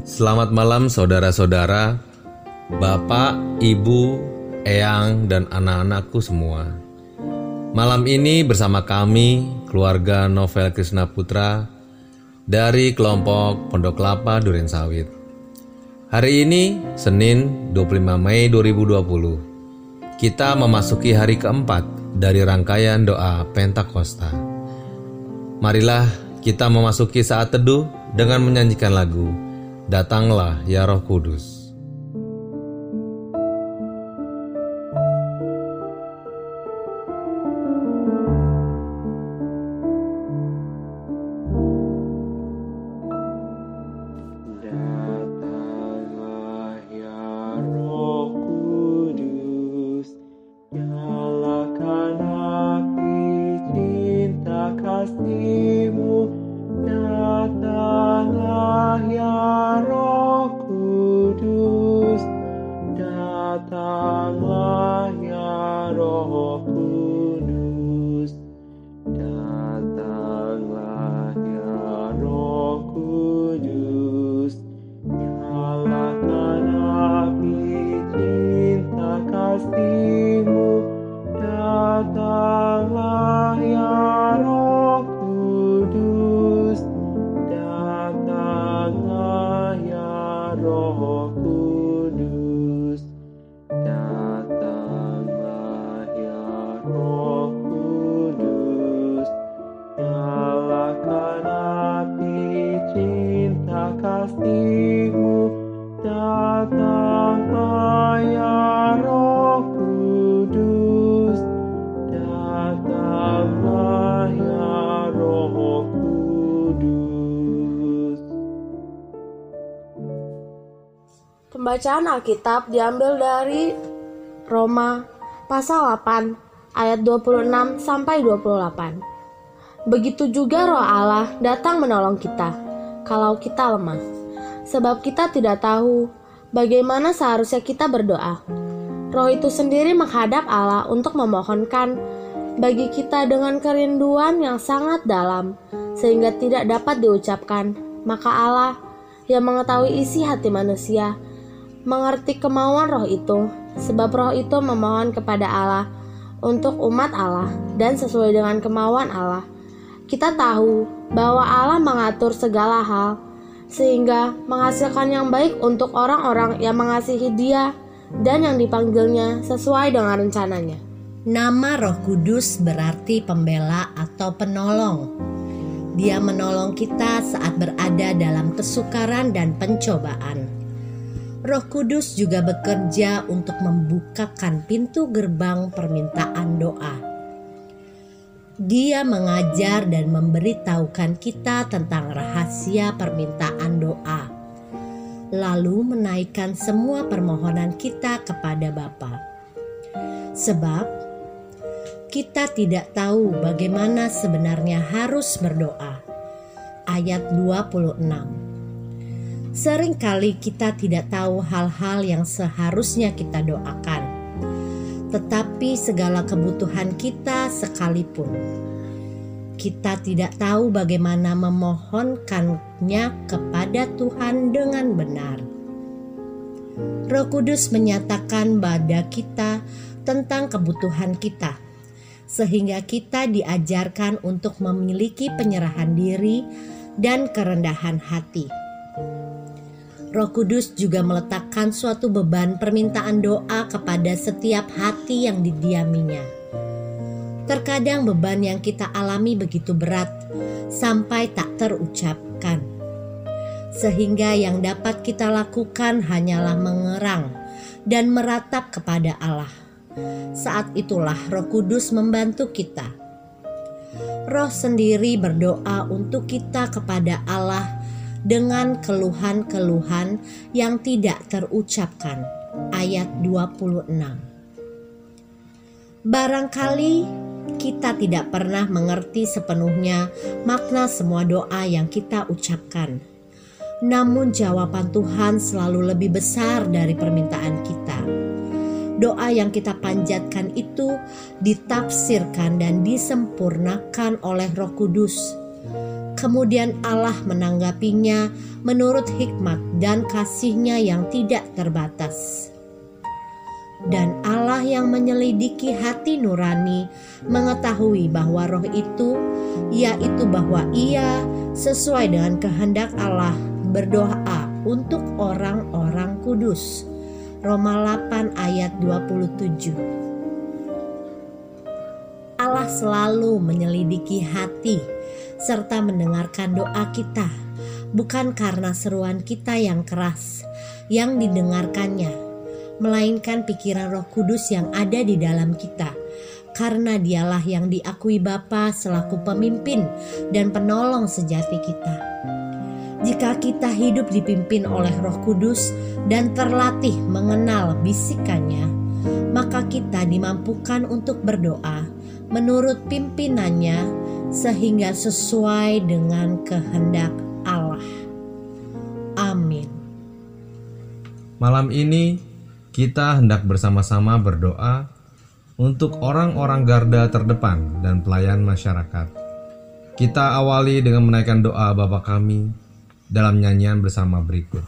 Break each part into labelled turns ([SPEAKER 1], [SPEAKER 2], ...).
[SPEAKER 1] Selamat malam saudara-saudara, bapak, ibu, eyang, dan anak-anakku semua. Malam ini bersama kami, keluarga Novel Krishna Putra, dari kelompok Pondok Kelapa Duren Sawit. Hari ini, Senin 25 Mei 2020, kita memasuki hari keempat dari rangkaian doa Pentakosta. Marilah kita memasuki saat teduh dengan menyanyikan lagu Datanglah ya Roh Kudus.
[SPEAKER 2] pasti
[SPEAKER 3] Pembacaan Alkitab diambil dari Roma pasal 8 ayat 26 sampai 28. Begitu juga roh Allah datang menolong kita kalau kita lemah. Sebab kita tidak tahu bagaimana seharusnya kita berdoa. Roh itu sendiri menghadap Allah untuk memohonkan bagi kita dengan kerinduan yang sangat dalam sehingga tidak dapat diucapkan. Maka Allah yang mengetahui isi hati manusia mengerti kemauan roh itu, sebab roh itu memohon kepada Allah untuk umat Allah dan sesuai dengan kemauan Allah. Kita tahu bahwa Allah mengatur segala hal sehingga menghasilkan yang baik untuk orang-orang yang mengasihi Dia dan yang dipanggilnya sesuai dengan rencananya.
[SPEAKER 4] Nama Roh Kudus berarti pembela atau penolong. Dia menolong kita saat berada dalam kesukaran dan pencobaan. Roh Kudus juga bekerja untuk membukakan pintu gerbang permintaan doa. Dia mengajar dan memberitahukan kita tentang rahasia permintaan doa, lalu menaikkan semua permohonan kita kepada Bapa. Sebab kita tidak tahu bagaimana sebenarnya harus berdoa. Ayat 26. Seringkali kita tidak tahu hal-hal yang seharusnya kita doakan. Tetapi segala kebutuhan kita sekalipun kita tidak tahu bagaimana memohonkannya kepada Tuhan dengan benar. Roh Kudus menyatakan pada kita tentang kebutuhan kita, sehingga kita diajarkan untuk memiliki penyerahan diri dan kerendahan hati. Roh Kudus juga meletakkan suatu beban permintaan doa kepada setiap hati yang didiaminya. Terkadang beban yang kita alami begitu berat sampai tak terucapkan, sehingga yang dapat kita lakukan hanyalah mengerang dan meratap kepada Allah. Saat itulah Roh Kudus membantu kita. Roh sendiri berdoa untuk kita kepada Allah dengan keluhan-keluhan yang tidak terucapkan. Ayat 26. Barangkali kita tidak pernah mengerti sepenuhnya makna semua doa yang kita ucapkan. Namun jawaban Tuhan selalu lebih besar dari permintaan kita. Doa yang kita panjatkan itu ditafsirkan dan disempurnakan oleh Roh Kudus Kemudian Allah menanggapinya menurut hikmat dan kasihnya yang tidak terbatas. Dan Allah yang menyelidiki hati nurani mengetahui bahwa roh itu, yaitu bahwa ia sesuai dengan kehendak Allah berdoa untuk orang-orang kudus. Roma 8 ayat 27 Allah selalu menyelidiki hati serta mendengarkan doa kita, bukan karena seruan kita yang keras yang didengarkannya, melainkan pikiran Roh Kudus yang ada di dalam kita. Karena dialah yang diakui Bapa selaku pemimpin dan penolong sejati kita. Jika kita hidup dipimpin oleh Roh Kudus dan terlatih mengenal bisikannya, maka kita dimampukan untuk berdoa menurut pimpinannya sehingga sesuai dengan kehendak Allah. Amin.
[SPEAKER 1] Malam ini kita hendak bersama-sama berdoa untuk orang-orang garda terdepan dan pelayan masyarakat. Kita awali dengan menaikkan doa Bapa kami dalam nyanyian bersama berikut.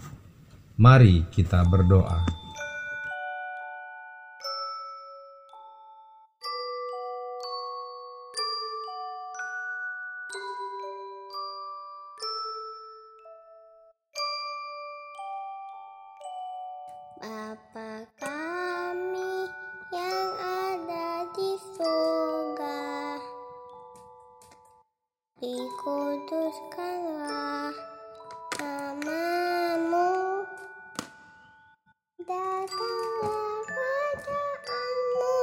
[SPEAKER 1] Mari kita berdoa.
[SPEAKER 5] Dikuduskanlah namamu, datanglah kerajaanmu,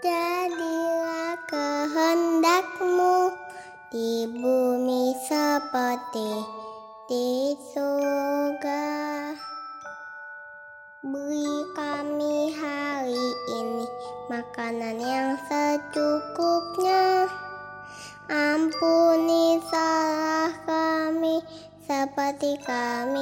[SPEAKER 5] jadilah kehendakmu di bumi seperti di surga. Beri kami hari ini makanan yang secukupnya. Seperti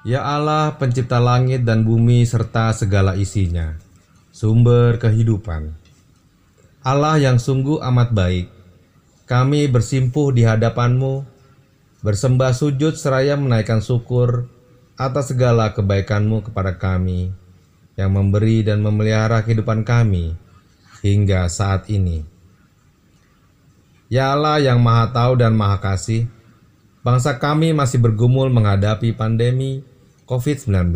[SPEAKER 1] Ya Allah, pencipta langit dan bumi serta segala isinya, sumber kehidupan. Allah yang sungguh amat baik, kami bersimpuh di hadapanmu, bersembah sujud seraya menaikkan syukur atas segala kebaikanmu kepada kami, yang memberi dan memelihara kehidupan kami hingga saat ini. Ya Allah yang maha tahu dan maha kasih, bangsa kami masih bergumul menghadapi pandemi COVID-19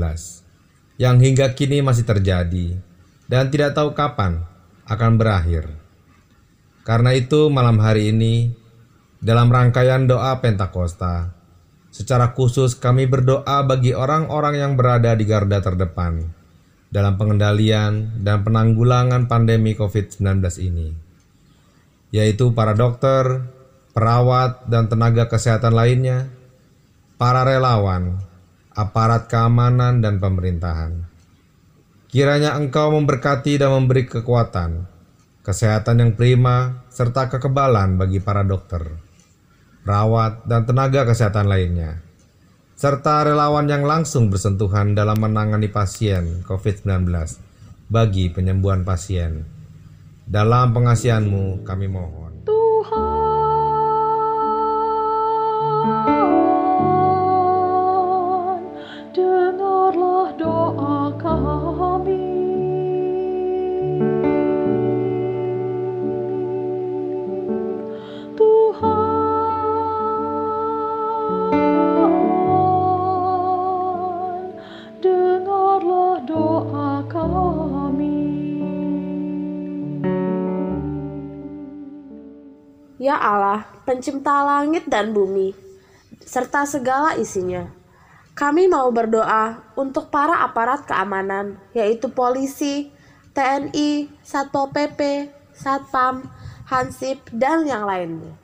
[SPEAKER 1] yang hingga kini masih terjadi dan tidak tahu kapan akan berakhir. Karena itu malam hari ini dalam rangkaian doa Pentakosta secara khusus kami berdoa bagi orang-orang yang berada di garda terdepan dalam pengendalian dan penanggulangan pandemi COVID-19 ini yaitu para dokter, perawat, dan tenaga kesehatan lainnya, para relawan, aparat keamanan, dan pemerintahan. Kiranya Engkau memberkati dan memberi kekuatan, kesehatan yang prima, serta kekebalan bagi para dokter, perawat, dan tenaga kesehatan lainnya, serta relawan yang langsung bersentuhan dalam menangani pasien COVID-19 bagi penyembuhan pasien. Dalam pengasihanmu kami mohon.
[SPEAKER 6] Ya Allah, pencipta langit dan bumi, serta segala isinya. Kami mau berdoa untuk para aparat keamanan, yaitu polisi, TNI, Satpol PP, Satpam, Hansip, dan yang lainnya.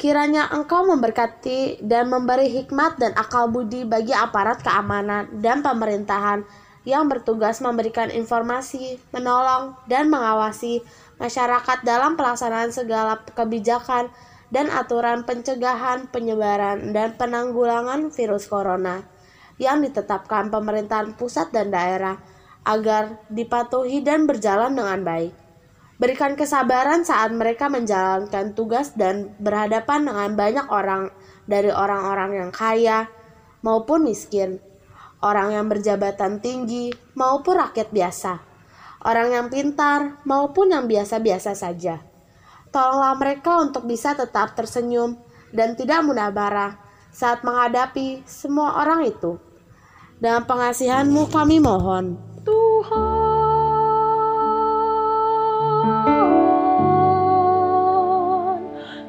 [SPEAKER 6] Kiranya engkau memberkati dan memberi hikmat dan akal budi bagi aparat keamanan dan pemerintahan yang bertugas memberikan informasi, menolong, dan mengawasi masyarakat dalam pelaksanaan segala kebijakan dan aturan pencegahan, penyebaran, dan penanggulangan virus corona yang ditetapkan pemerintahan pusat dan daerah agar dipatuhi dan berjalan dengan baik. Berikan kesabaran saat mereka menjalankan tugas dan berhadapan dengan banyak orang dari orang-orang yang kaya maupun miskin, orang yang berjabatan tinggi maupun rakyat biasa, orang yang pintar maupun yang biasa-biasa saja. Tolonglah mereka untuk bisa tetap tersenyum dan tidak mudah marah saat menghadapi semua orang itu. Dengan pengasihanmu kami mohon.
[SPEAKER 7] Tuhan,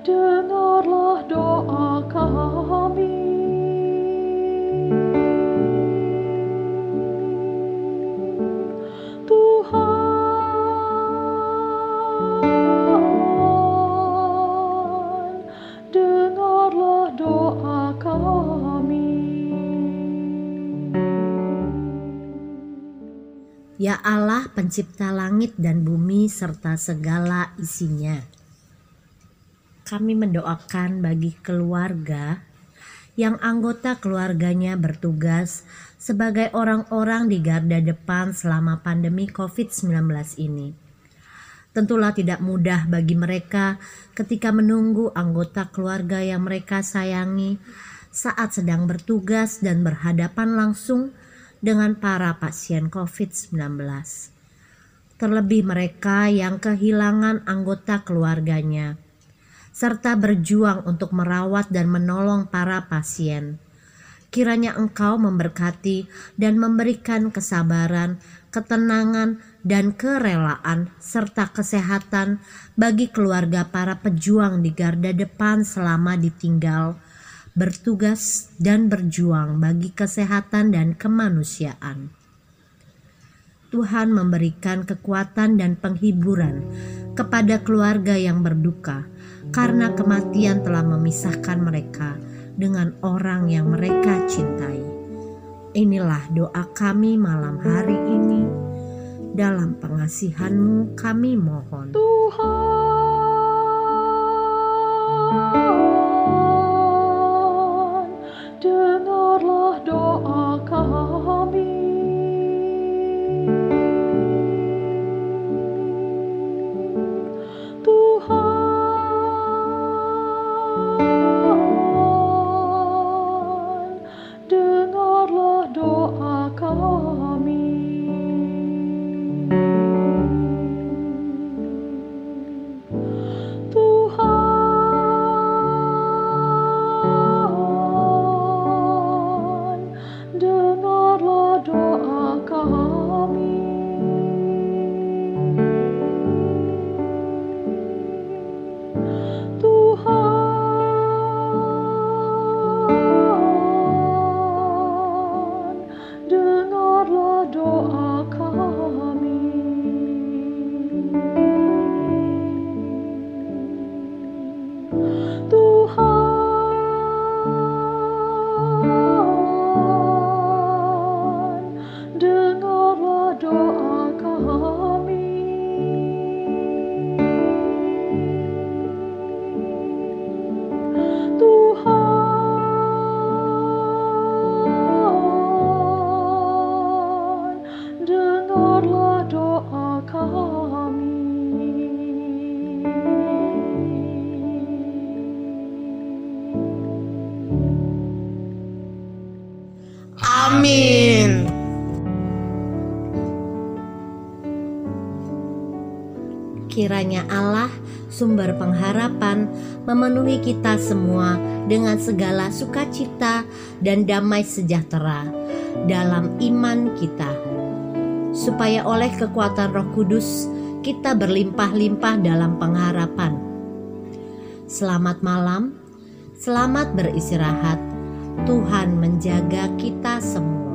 [SPEAKER 7] dengarlah doa kami.
[SPEAKER 4] Ya Allah pencipta langit dan bumi serta segala isinya. Kami mendoakan bagi keluarga yang anggota keluarganya bertugas sebagai orang-orang di garda depan selama pandemi COVID-19 ini. Tentulah tidak mudah bagi mereka ketika menunggu anggota keluarga yang mereka sayangi saat sedang bertugas dan berhadapan langsung dengan para pasien COVID-19. Terlebih mereka yang kehilangan anggota keluarganya, serta berjuang untuk merawat dan menolong para pasien. Kiranya Engkau memberkati dan memberikan kesabaran, ketenangan, dan kerelaan, serta kesehatan bagi keluarga para pejuang di garda depan selama ditinggal bertugas dan berjuang bagi kesehatan dan kemanusiaan. Tuhan memberikan kekuatan dan penghiburan kepada keluarga yang berduka karena kematian telah memisahkan mereka dengan orang yang mereka cintai. Inilah doa kami malam hari ini. Dalam pengasihanmu kami mohon.
[SPEAKER 7] Tuhan,
[SPEAKER 4] Kiranya Allah, sumber pengharapan, memenuhi kita semua dengan segala sukacita dan damai sejahtera dalam iman kita, supaya oleh kekuatan Roh Kudus kita berlimpah-limpah dalam pengharapan. Selamat malam, selamat beristirahat. Tuhan menjaga kita semua.